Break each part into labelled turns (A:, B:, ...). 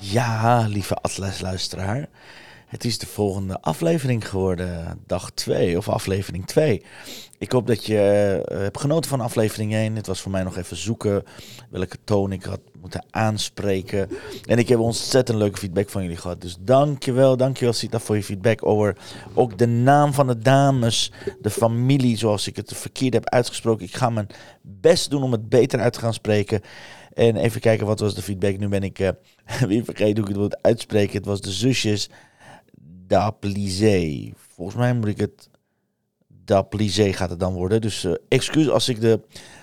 A: Ja, lieve Atlas-luisteraar. Het is de volgende aflevering geworden, dag 2 of aflevering 2. Ik hoop dat je uh, hebt genoten van aflevering 1. Het was voor mij nog even zoeken welke toon ik had moeten aanspreken. En ik heb ontzettend leuke feedback van jullie gehad. Dus dankjewel, dankjewel Sita voor je feedback over ook de naam van de dames, de familie zoals ik het verkeerd heb uitgesproken. Ik ga mijn best doen om het beter uit te gaan spreken. En even kijken, wat was de feedback? Nu ben ik uh, weer vergeten hoe ik het moet uitspreken. Het was de zusjes Daplizé. Volgens mij moet ik het Daplizé gaat het dan worden. Dus uh, excuus als ik de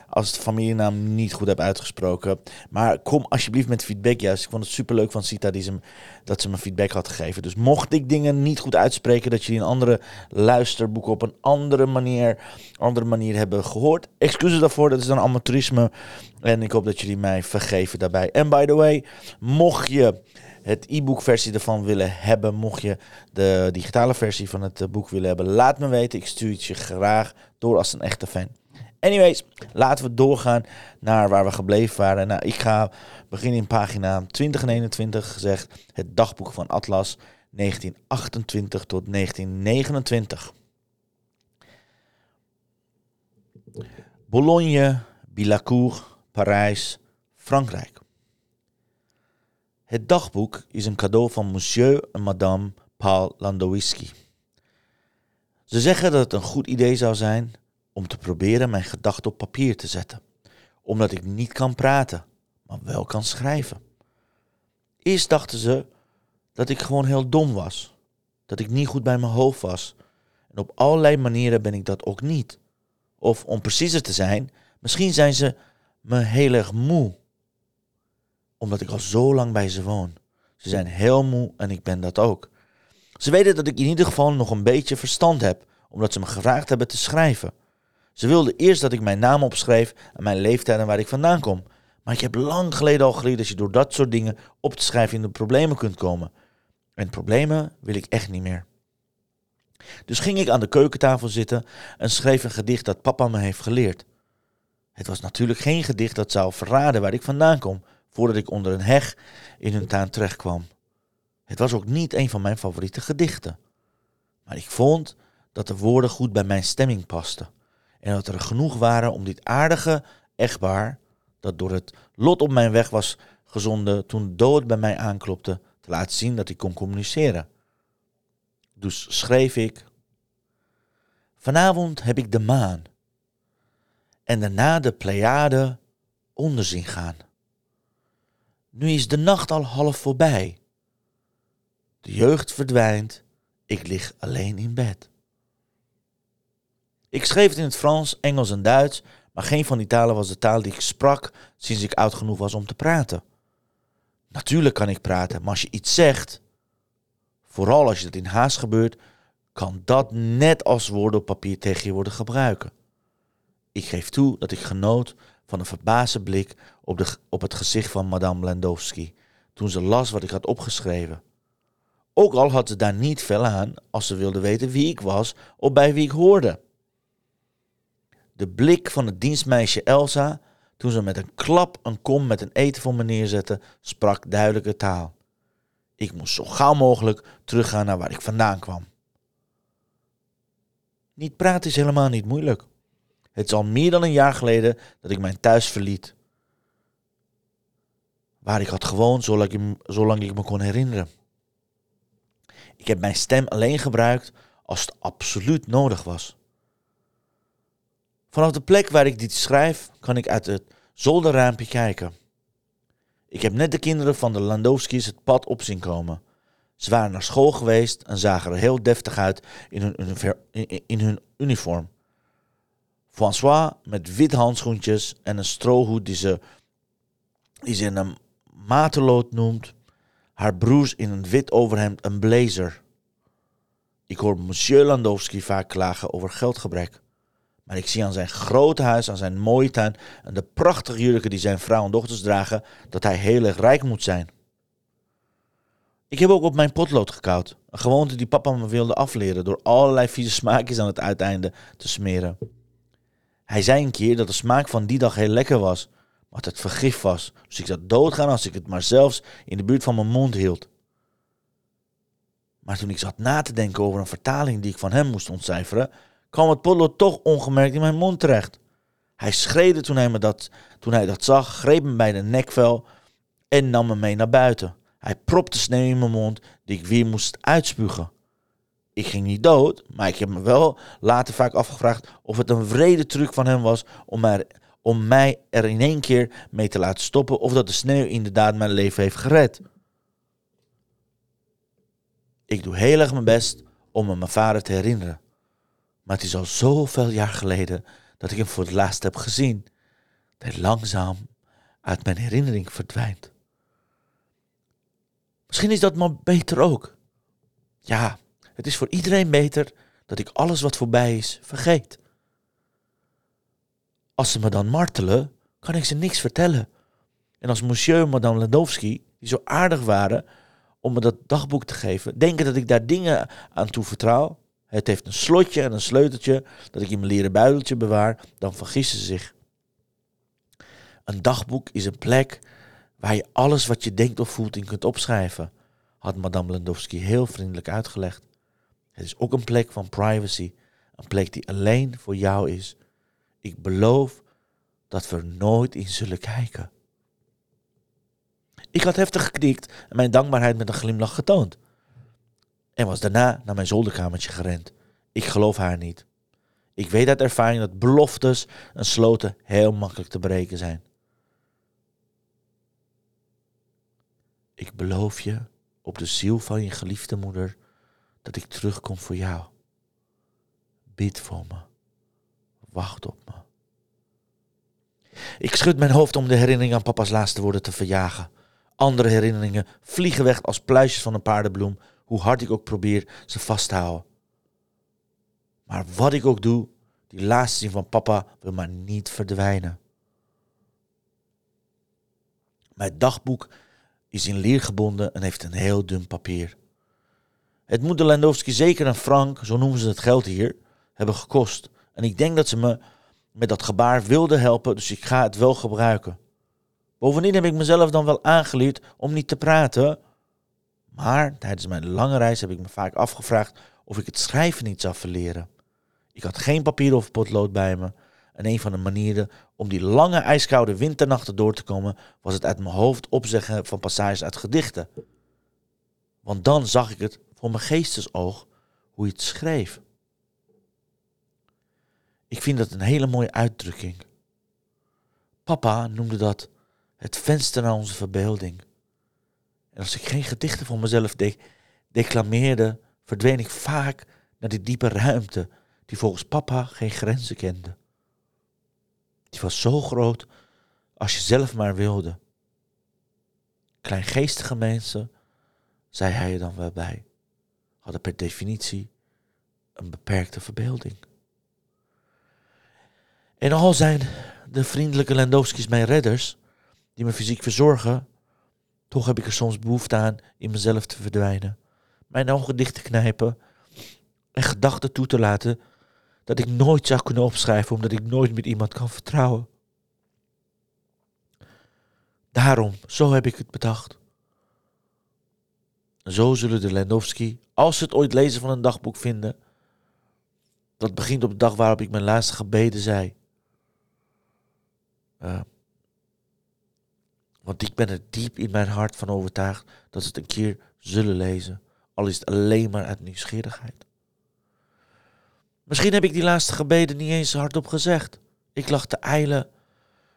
A: als de familienaam niet goed heb uitgesproken. Maar kom alsjeblieft met feedback juist. Ik vond het super leuk van Sita die ze, dat ze me feedback had gegeven. Dus mocht ik dingen niet goed uitspreken, dat jullie een andere luisterboek op een andere manier, andere manier hebben gehoord. Excuses daarvoor, dat is dan amateurisme. En ik hoop dat jullie mij vergeven daarbij. En by the way, mocht je het e-book versie ervan willen hebben, mocht je de digitale versie van het boek willen hebben, laat me weten. Ik stuur het je graag door als een echte fan. Anyways, laten we doorgaan naar waar we gebleven waren. Nou, ik ga beginnen in pagina 20 en 21 gezegd. Het dagboek van Atlas 1928 tot 1929. Bologne, Bilacourt, Parijs, Frankrijk. Het dagboek is een cadeau van monsieur en madame Paul Landowski. Ze zeggen dat het een goed idee zou zijn om te proberen mijn gedachten op papier te zetten, omdat ik niet kan praten, maar wel kan schrijven. Eerst dachten ze dat ik gewoon heel dom was, dat ik niet goed bij mijn hoofd was. En op allerlei manieren ben ik dat ook niet. Of om preciezer te zijn, misschien zijn ze me heel erg moe, omdat ik al zo lang bij ze woon. Ze zijn heel moe en ik ben dat ook. Ze weten dat ik in ieder geval nog een beetje verstand heb, omdat ze me gevraagd hebben te schrijven. Ze wilden eerst dat ik mijn naam opschreef en mijn leeftijd en waar ik vandaan kom. Maar ik heb lang geleden al geleerd dat je door dat soort dingen op te schrijven in de problemen kunt komen. En problemen wil ik echt niet meer. Dus ging ik aan de keukentafel zitten en schreef een gedicht dat papa me heeft geleerd. Het was natuurlijk geen gedicht dat zou verraden waar ik vandaan kom, voordat ik onder een heg in hun tuin terechtkwam. Het was ook niet een van mijn favoriete gedichten. Maar ik vond dat de woorden goed bij mijn stemming pasten. En dat er genoeg waren om dit aardige echtpaar, dat door het lot op mijn weg was gezonden toen dood bij mij aanklopte, te laten zien dat ik kon communiceren. Dus schreef ik: Vanavond heb ik de maan en daarna de Pleiade onder zien gaan. Nu is de nacht al half voorbij. De jeugd verdwijnt, ik lig alleen in bed. Ik schreef het in het Frans, Engels en Duits, maar geen van die talen was de taal die ik sprak sinds ik oud genoeg was om te praten. Natuurlijk kan ik praten, maar als je iets zegt, vooral als je dat in haast gebeurt, kan dat net als woorden op papier tegen je worden gebruiken. Ik geef toe dat ik genoot van een verbaasde blik op, de, op het gezicht van Madame Landowski toen ze las wat ik had opgeschreven. Ook al had ze daar niet veel aan als ze wilde weten wie ik was of bij wie ik hoorde. De blik van het dienstmeisje Elsa, toen ze met een klap een kom met een eten voor me neerzette, sprak duidelijke taal. Ik moest zo gauw mogelijk teruggaan naar waar ik vandaan kwam. Niet praten is helemaal niet moeilijk. Het is al meer dan een jaar geleden dat ik mijn thuis verliet. Waar ik had gewoond zolang ik, zolang ik me kon herinneren. Ik heb mijn stem alleen gebruikt als het absoluut nodig was. Vanaf de plek waar ik dit schrijf, kan ik uit het zolderraampje kijken. Ik heb net de kinderen van de Landowski's het pad op zien komen. Ze waren naar school geweest en zagen er heel deftig uit in in hun uniform. François met wit handschoentjes en een strohoed die ze, die ze in een matelood noemt. Haar broers in een wit overhemd een blazer. Ik hoor monsieur Landowski vaak klagen over geldgebrek. Maar ik zie aan zijn grote huis, aan zijn mooie tuin en de prachtige jurken die zijn vrouw en dochters dragen, dat hij heel erg rijk moet zijn. Ik heb ook op mijn potlood gekauwd. Een gewoonte die papa me wilde afleren door allerlei vieze smaakjes aan het uiteinde te smeren. Hij zei een keer dat de smaak van die dag heel lekker was, maar dat het vergif was. Dus ik zou doodgaan als ik het maar zelfs in de buurt van mijn mond hield. Maar toen ik zat na te denken over een vertaling die ik van hem moest ontcijferen, kwam het potlood toch ongemerkt in mijn mond terecht. Hij schreeuwde toen hij, me dat, toen hij dat zag, greep me bij de nekvel en nam me mee naar buiten. Hij propte sneeuw in mijn mond die ik weer moest uitspugen. Ik ging niet dood, maar ik heb me wel later vaak afgevraagd of het een vrede truc van hem was om, om mij er in één keer mee te laten stoppen of dat de sneeuw inderdaad mijn leven heeft gered. Ik doe heel erg mijn best om me mijn vader te herinneren. Maar het is al zoveel jaar geleden dat ik hem voor het laatst heb gezien. Dat hij langzaam uit mijn herinnering verdwijnt. Misschien is dat maar beter ook. Ja, het is voor iedereen beter dat ik alles wat voorbij is vergeet. Als ze me dan martelen, kan ik ze niks vertellen. En als monsieur en madame Landowski, die zo aardig waren om me dat dagboek te geven, denken dat ik daar dingen aan toevertrouw. Het heeft een slotje en een sleuteltje dat ik in mijn leren buideltje bewaar, dan vergissen ze zich. Een dagboek is een plek waar je alles wat je denkt of voelt in kunt opschrijven, had madame Landowski heel vriendelijk uitgelegd. Het is ook een plek van privacy, een plek die alleen voor jou is. Ik beloof dat we er nooit in zullen kijken. Ik had heftig geknikt en mijn dankbaarheid met een glimlach getoond. En was daarna naar mijn zolderkamertje gerend. Ik geloof haar niet. Ik weet uit ervaring dat beloftes en sloten heel makkelijk te breken zijn. Ik beloof je op de ziel van je geliefde moeder dat ik terugkom voor jou. Bid voor me. Wacht op me. Ik schud mijn hoofd om de herinnering aan papa's laatste woorden te verjagen. Andere herinneringen vliegen weg als pluisjes van een paardenbloem, hoe hard ik ook probeer ze vast te houden. Maar wat ik ook doe, die laatste zin van papa wil maar niet verdwijnen. Mijn dagboek is in leer gebonden en heeft een heel dun papier. Het moet de Landowski zeker een frank, zo noemen ze het geld hier, hebben gekost. En ik denk dat ze me met dat gebaar wilden helpen, dus ik ga het wel gebruiken. Bovendien heb ik mezelf dan wel aangeleerd om niet te praten. Maar tijdens mijn lange reis heb ik me vaak afgevraagd of ik het schrijven niet zou verleren. Ik had geen papier of potlood bij me. En een van de manieren om die lange ijskoude winternachten door te komen, was het uit mijn hoofd opzeggen van passages uit gedichten. Want dan zag ik het voor mijn geestesoog hoe je het schreef. Ik vind dat een hele mooie uitdrukking. Papa noemde dat het venster naar onze verbeelding. En als ik geen gedichten voor mezelf de declameerde, verdween ik vaak naar die diepe ruimte die volgens papa geen grenzen kende. Die was zo groot als je zelf maar wilde. Kleingeestige mensen, zei hij er dan wel bij, hadden per definitie een beperkte verbeelding. En al zijn de vriendelijke Landowski's mijn redders, die me fysiek verzorgen, toch heb ik er soms behoefte aan in mezelf te verdwijnen, mijn ogen dicht te knijpen en gedachten toe te laten dat ik nooit zou kunnen opschrijven omdat ik nooit met iemand kan vertrouwen. Daarom, zo heb ik het bedacht. Zo zullen de Landowski, als ze het ooit lezen van een dagboek vinden, dat begint op de dag waarop ik mijn laatste gebeden zei. Want ik ben er diep in mijn hart van overtuigd dat ze het een keer zullen lezen, al is het alleen maar uit nieuwsgierigheid. Misschien heb ik die laatste gebeden niet eens hardop gezegd. Ik lag te eilen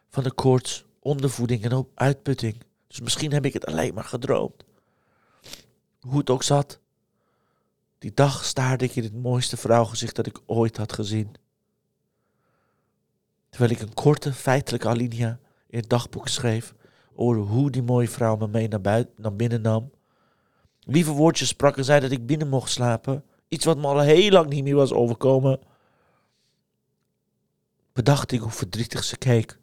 A: van de koorts, ondervoeding en uitputting. Dus misschien heb ik het alleen maar gedroomd. Hoe het ook zat. Die dag staarde ik in het mooiste vrouwgezicht dat ik ooit had gezien. terwijl ik een korte, feitelijke alinea in het dagboek schreef over hoe die mooie vrouw me mee naar, buiten, naar binnen nam. Lieve woordjes sprak en zei dat ik binnen mocht slapen. Iets wat me al heel lang niet meer was overkomen. Bedacht ik hoe verdrietig ze keek.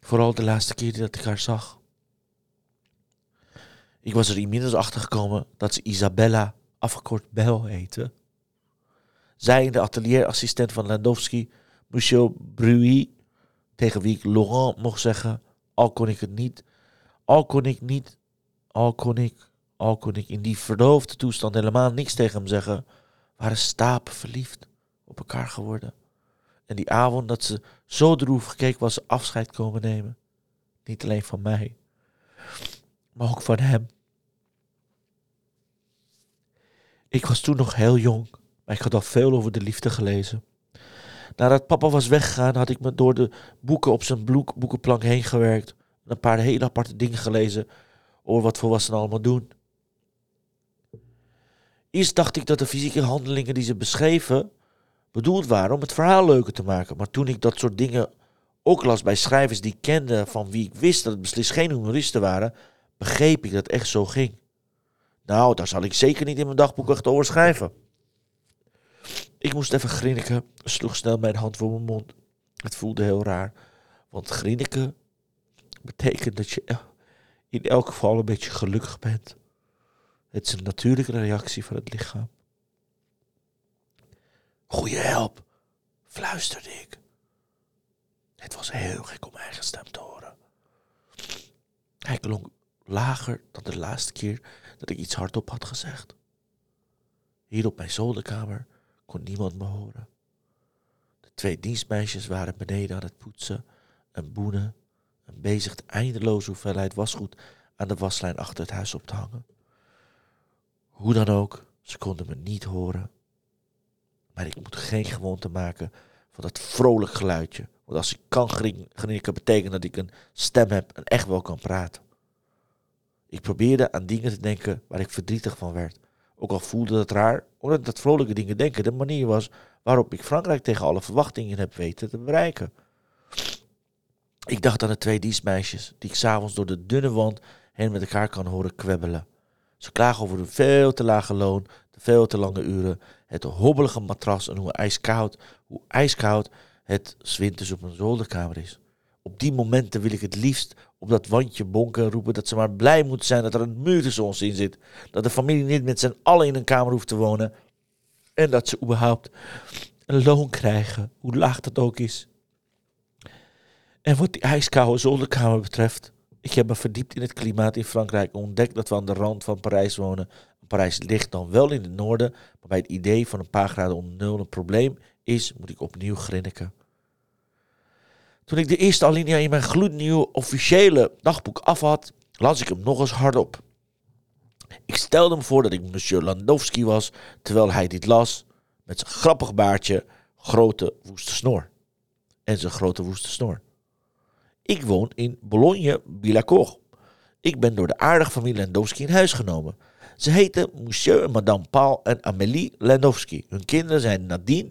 A: Vooral de laatste keer dat ik haar zag. Ik was er inmiddels achter gekomen dat ze Isabella, afgekort Bel, heette. Zij en de atelieraassistent van Landowski, Monsieur Bruy, tegen wie ik Laurent mocht zeggen, al kon ik het niet, al kon ik niet, al kon ik, al kon ik in die verdoofde toestand helemaal niks tegen hem zeggen, waren stapen verliefd op elkaar geworden. En die avond dat ze zo droevig gekeken was afscheid komen nemen. Niet alleen van mij, maar ook van hem. Ik was toen nog heel jong, maar ik had al veel over de liefde gelezen. Nadat papa was weggegaan, had ik me door de boeken op zijn boekenplank heen gewerkt. En een paar hele aparte dingen gelezen over wat volwassenen allemaal doen. Eerst dacht ik dat de fysieke handelingen die ze beschreven bedoeld waren om het verhaal leuker te maken. Maar toen ik dat soort dingen ook las bij schrijvers die ik kende, van wie ik wist dat het beslist geen humoristen waren, begreep ik dat echt zo ging. Nou, daar zal ik zeker niet in mijn dagboek echt schrijven. Ik moest even grinniken, sloeg snel mijn hand voor mijn mond. Het voelde heel raar, want grinniken betekent dat je in elk geval een beetje gelukkig bent. Het is een natuurlijke reactie van het lichaam. Goeie help, fluisterde ik. Het was heel gek om eigen stem te horen. Hij klonk lager dan de laatste keer dat ik iets hardop had gezegd. Hier op mijn zolderkamer kon niemand me horen. De twee dienstmeisjes waren beneden aan het poetsen en boenen en bezig de eindeloze hoeveelheid wasgoed aan de waslijn achter het huis op te hangen. Hoe dan ook, ze konden me niet horen. Maar ik moet geen gewoonte maken van dat vrolijk geluidje. Want als ik kan grinniken, betekent dat ik een stem heb en echt wel kan praten. Ik probeerde aan dingen te denken waar ik verdrietig van werd. Ook al voelde het raar, omdat dat vrolijke dingen denken de manier was waarop ik Frankrijk tegen alle verwachtingen heb weten te bereiken. Ik dacht aan de twee dienstmeisjes die ik s'avonds door de dunne wand heen met elkaar kan horen kwebbelen. Ze klagen over een veel te lage loon, de veel te lange uren, het hobbelige matras en hoe ijskoud, hoe ijskoud het zwinters op een zolderkamer is. Op die momenten wil ik het liefst op dat wandje bonken en roepen dat ze maar blij moeten zijn dat er een muur tussen ons in zit. Dat de familie niet met z'n allen in een kamer hoeft te wonen. En dat ze überhaupt een loon krijgen, hoe laag dat ook is. En wat die ijskoude zolderkamer betreft, ik heb me verdiept in het klimaat in Frankrijk en ontdekt dat we aan de rand van Parijs wonen. Parijs ligt dan wel in het noorden, maar bij het idee van een paar graden onder nul een probleem is, moet ik opnieuw grinniken. Toen ik de eerste alinea in mijn gloednieuwe officiële dagboek af had, las ik hem nog eens hardop. Ik stelde me voor dat ik monsieur Landowski was, terwijl hij dit las, met zijn grappig baardje, grote woeste snor. En zijn grote woeste snor. Ik woon in Boulogne-Billancourt. Ik ben door de aardige familie Landowski in huis genomen. Ze heten Monsieur en Madame Paul en Amélie Landowski. Hun kinderen zijn Nadine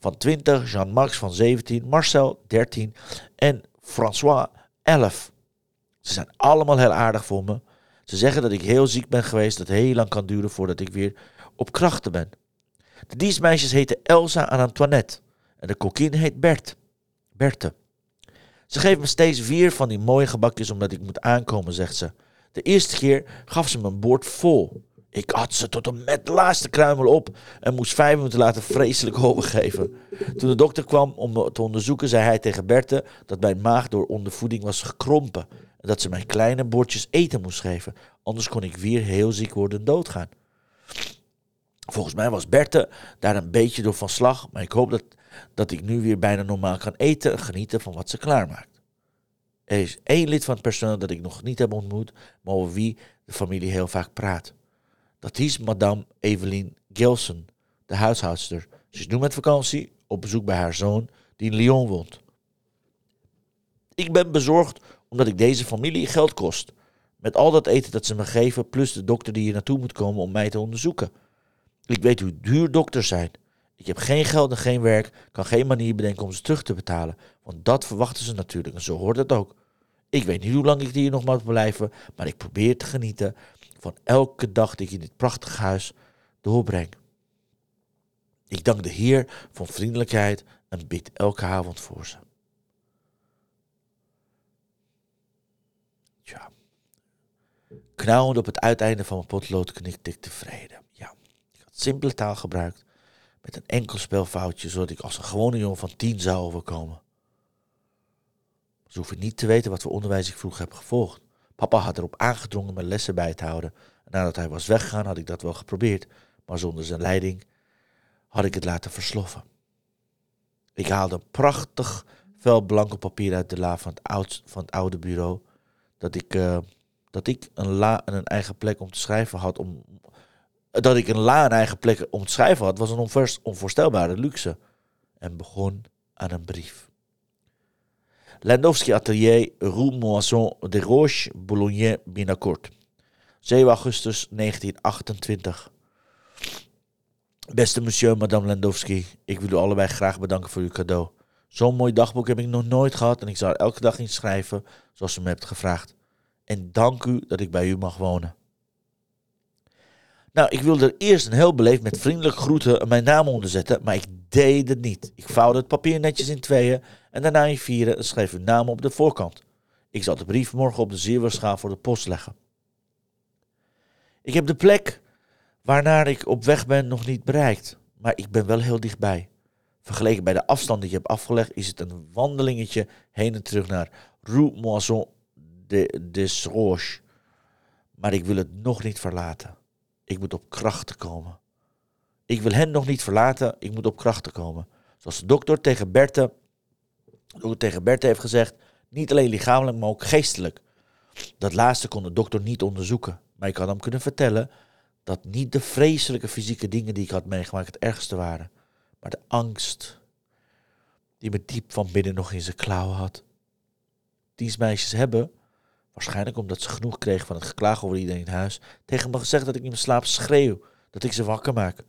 A: van 20, Jean-Max van 17, Marcel 13 en François 11. Ze zijn allemaal heel aardig voor me. Ze zeggen dat ik heel ziek ben geweest, dat het heel lang kan duren voordat ik weer op krachten ben. De dienstmeisjes heten Elsa en Antoinette en de kokkin heet Bert. Berthe. Ze geven me steeds vier van die mooie gebakjes omdat ik moet aankomen, zegt ze. De eerste keer gaf ze me een bord vol. Ik had ze tot en de laatste kruimel op en moest vijf minuten later vreselijk overgeven. Toen de dokter kwam om me te onderzoeken, zei hij tegen Berthe dat mijn maag door ondervoeding was gekrompen. En dat ze mijn kleine bordjes eten moest geven, anders kon ik weer heel ziek worden en doodgaan. Volgens mij was Berthe daar een beetje door van slag, maar ik hoop dat, dat ik nu weer bijna normaal kan eten en genieten van wat ze klaarmaakt. Er is één lid van het personeel dat ik nog niet heb ontmoet, maar over wie de familie heel vaak praat. Dat is madame Evelyn Gilson, de huishoudster. Ze is nu met vakantie op bezoek bij haar zoon, die in Lyon woont. Ik ben bezorgd omdat ik deze familie geld kost. Met al dat eten dat ze me geven, plus de dokter die hier naartoe moet komen om mij te onderzoeken. Ik weet hoe duur dokters zijn. Ik heb geen geld en geen werk, kan geen manier bedenken om ze terug te betalen. Want dat verwachten ze natuurlijk en zo hoort het ook. Ik weet niet hoe lang ik hier nog mag blijven, maar ik probeer te genieten van elke dag die ik in dit prachtige huis doorbreng. Ik dank de Heer voor vriendelijkheid en bid elke avond voor ze. Tja. Knauwend op het uiteinde van mijn potlood knikte ik tevreden. Ja, ik had simpele taal gebruikt met een enkel spelfoutje, zodat ik als een gewone jongen van tien zou overkomen. Ze hoeven niet te weten wat voor onderwijs ik vroeger heb gevolgd. Papa had erop aangedrongen mijn lessen bij te houden. En nadat hij was weggegaan had ik dat wel geprobeerd, maar zonder zijn leiding had ik het laten versloffen. Ik haalde een prachtig vel blanco papier uit de la van het, oud, van het oude bureau. Dat ik, uh, dat ik een la en een eigen plek om te schrijven had. Om, dat ik een la en eigen plek om te schrijven had, was een onvoorstelbare luxe. En begon aan een brief. Landowski Atelier, Rue Moisson de Roche, Boulogne, Binnenkort. 7 augustus 1928. Beste monsieur, madame Landowski, ik wil u allebei graag bedanken voor uw cadeau. Zo'n mooi dagboek heb ik nog nooit gehad en ik zal er elke dag in schrijven zoals u me hebt gevraagd. En dank u dat ik bij u mag wonen. Nou, ik wilde er eerst een heel beleefd met vriendelijke groeten mijn naam onder zetten, maar ik deed het niet. Ik vouwde het papier netjes in tweeën en daarna in vieren en schreef uw naam op de voorkant. Ik zal de brief morgen op de zeerwaarschaal voor de post leggen. Ik heb de plek waarnaar ik op weg ben nog niet bereikt, maar ik ben wel heel dichtbij. Vergeleken bij de afstand die je hebt afgelegd, is het een wandelingetje heen en terug naar Rue Moisson de Desroches. Maar ik wil het nog niet verlaten. Ik moet op krachten komen. Ik wil hen nog niet verlaten, ik moet op krachten komen. Zoals de dokter tegen Berthe, tegen Berthe heeft gezegd, niet alleen lichamelijk, maar ook geestelijk. Dat laatste kon de dokter niet onderzoeken, maar ik had hem kunnen vertellen dat niet de vreselijke fysieke dingen die ik had meegemaakt het ergste waren, maar de angst die me diep van binnen nog in zijn klauwen had. Dienstmeisjes hebben, waarschijnlijk omdat ze genoeg kregen van het geklaag over iedereen in huis, tegen me gezegd dat ik in mijn slaap schreeuw, dat ik ze wakker maak.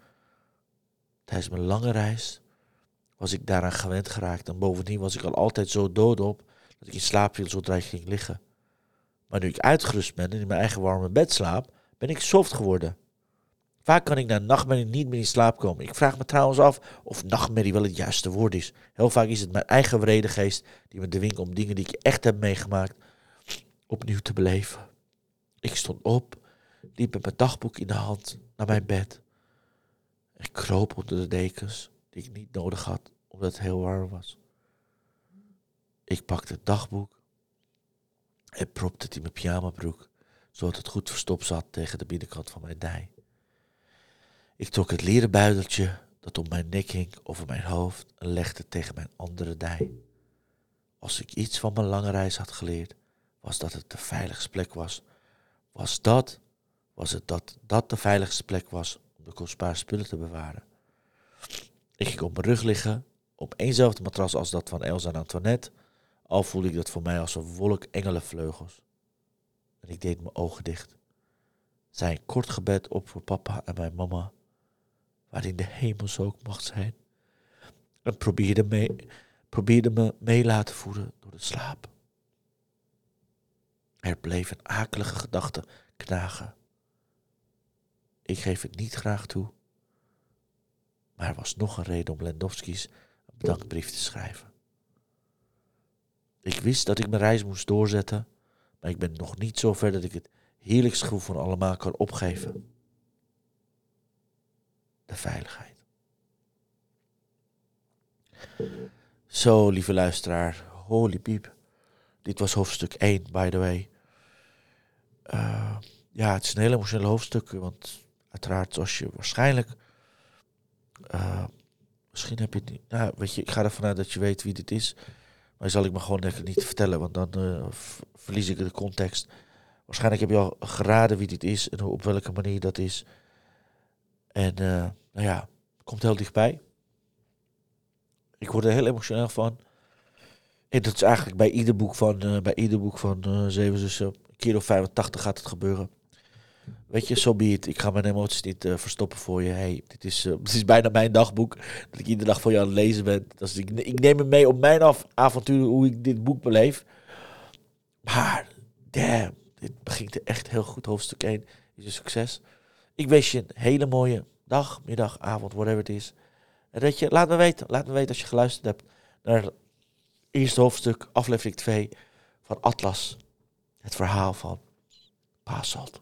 A: Tijdens mijn lange reis was ik daaraan gewend geraakt en bovendien was ik al altijd zo doodop dat ik in slaap viel zodra ik ging liggen. Maar nu ik uitgerust ben en in mijn eigen warme bed slaap, ben ik soft geworden. Vaak kan ik na nachtmerrie niet meer in slaap komen. Ik vraag me trouwens af of nachtmerrie wel het juiste woord is. Heel vaak is het mijn eigen wrede geest die me dwingt om dingen die ik echt heb meegemaakt opnieuw te beleven. Ik stond op, liep met mijn dagboek in de hand naar mijn bed. Ik kroop onder de dekens ik niet nodig had omdat het heel warm was. Ik pakte het dagboek en propte het in mijn pyjamabroek, zodat het goed verstopt zat tegen de binnenkant van mijn dij. Ik trok het leren buideltje dat om mijn nek hing over mijn hoofd en legde tegen mijn andere dij. Als ik iets van mijn lange reis had geleerd, was dat het de veiligste plek was. Was dat, was het dat dat de veiligste plek was om de kostbare spullen te bewaren. Ik ging op mijn rug liggen, op éénzelfde matras als dat van Elsa en Antoinette, al voelde ik dat voor mij als een wolk engelenvleugels. En ik deed mijn ogen dicht. Zei een kort gebed op voor papa en mijn mama waarin de hemels ook mag zijn. En probeerde, mee, probeerde me mee laten voeren door de slaap. Er bleef een akelige gedachte knagen. Ik geef het niet graag toe, maar er was nog een reden om Lendowski's een bedankbrief te schrijven. Ik wist dat ik mijn reis moest doorzetten, maar ik ben nog niet zo ver dat ik het heerlijkste gevoel van allemaal kan opgeven de veiligheid. Zo, lieve luisteraar, holy piep. Dit was hoofdstuk 1, by the way. Uh, ja, het is een heel emotioneel hoofdstuk, want uiteraard, zoals je waarschijnlijk. Uh, misschien heb je het niet. Nou, weet je, ik ga ervan uit dat je weet wie dit is. Maar zal ik me gewoon lekker niet vertellen, want dan uh, verlies ik de context. Waarschijnlijk heb je al geraden wie dit is en op welke manier dat is. En uh, nou ja, komt heel dichtbij. Ik word er heel emotioneel van. En dat is eigenlijk bij ieder boek van, bij ieder boek van Zeven Zussen, keer of 85 gaat het gebeuren. Weet je, so be. Ik ga mijn emoties niet eh, verstoppen voor je. Hey, dit is, dit is bijna mijn dagboek. Dat ik iedere dag voor je aan het lezen ben. Is, ik, ik neem hem mee op mijn avontuur, hoe ik dit boek beleef. Maar, damn, dit begint echt heel goed. Hoofdstuk 1 is een succes. Ik wens je een hele mooie dag, middag, avond, whatever het is. En dat je, laat me weten, laat me weten als je geluisterd hebt naar het eerste hoofdstuk, aflevering 2 van Atlas. Het verhaal van Paasalt.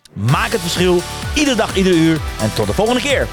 A: Maak het verschil, iedere dag, iedere uur. En tot de volgende keer.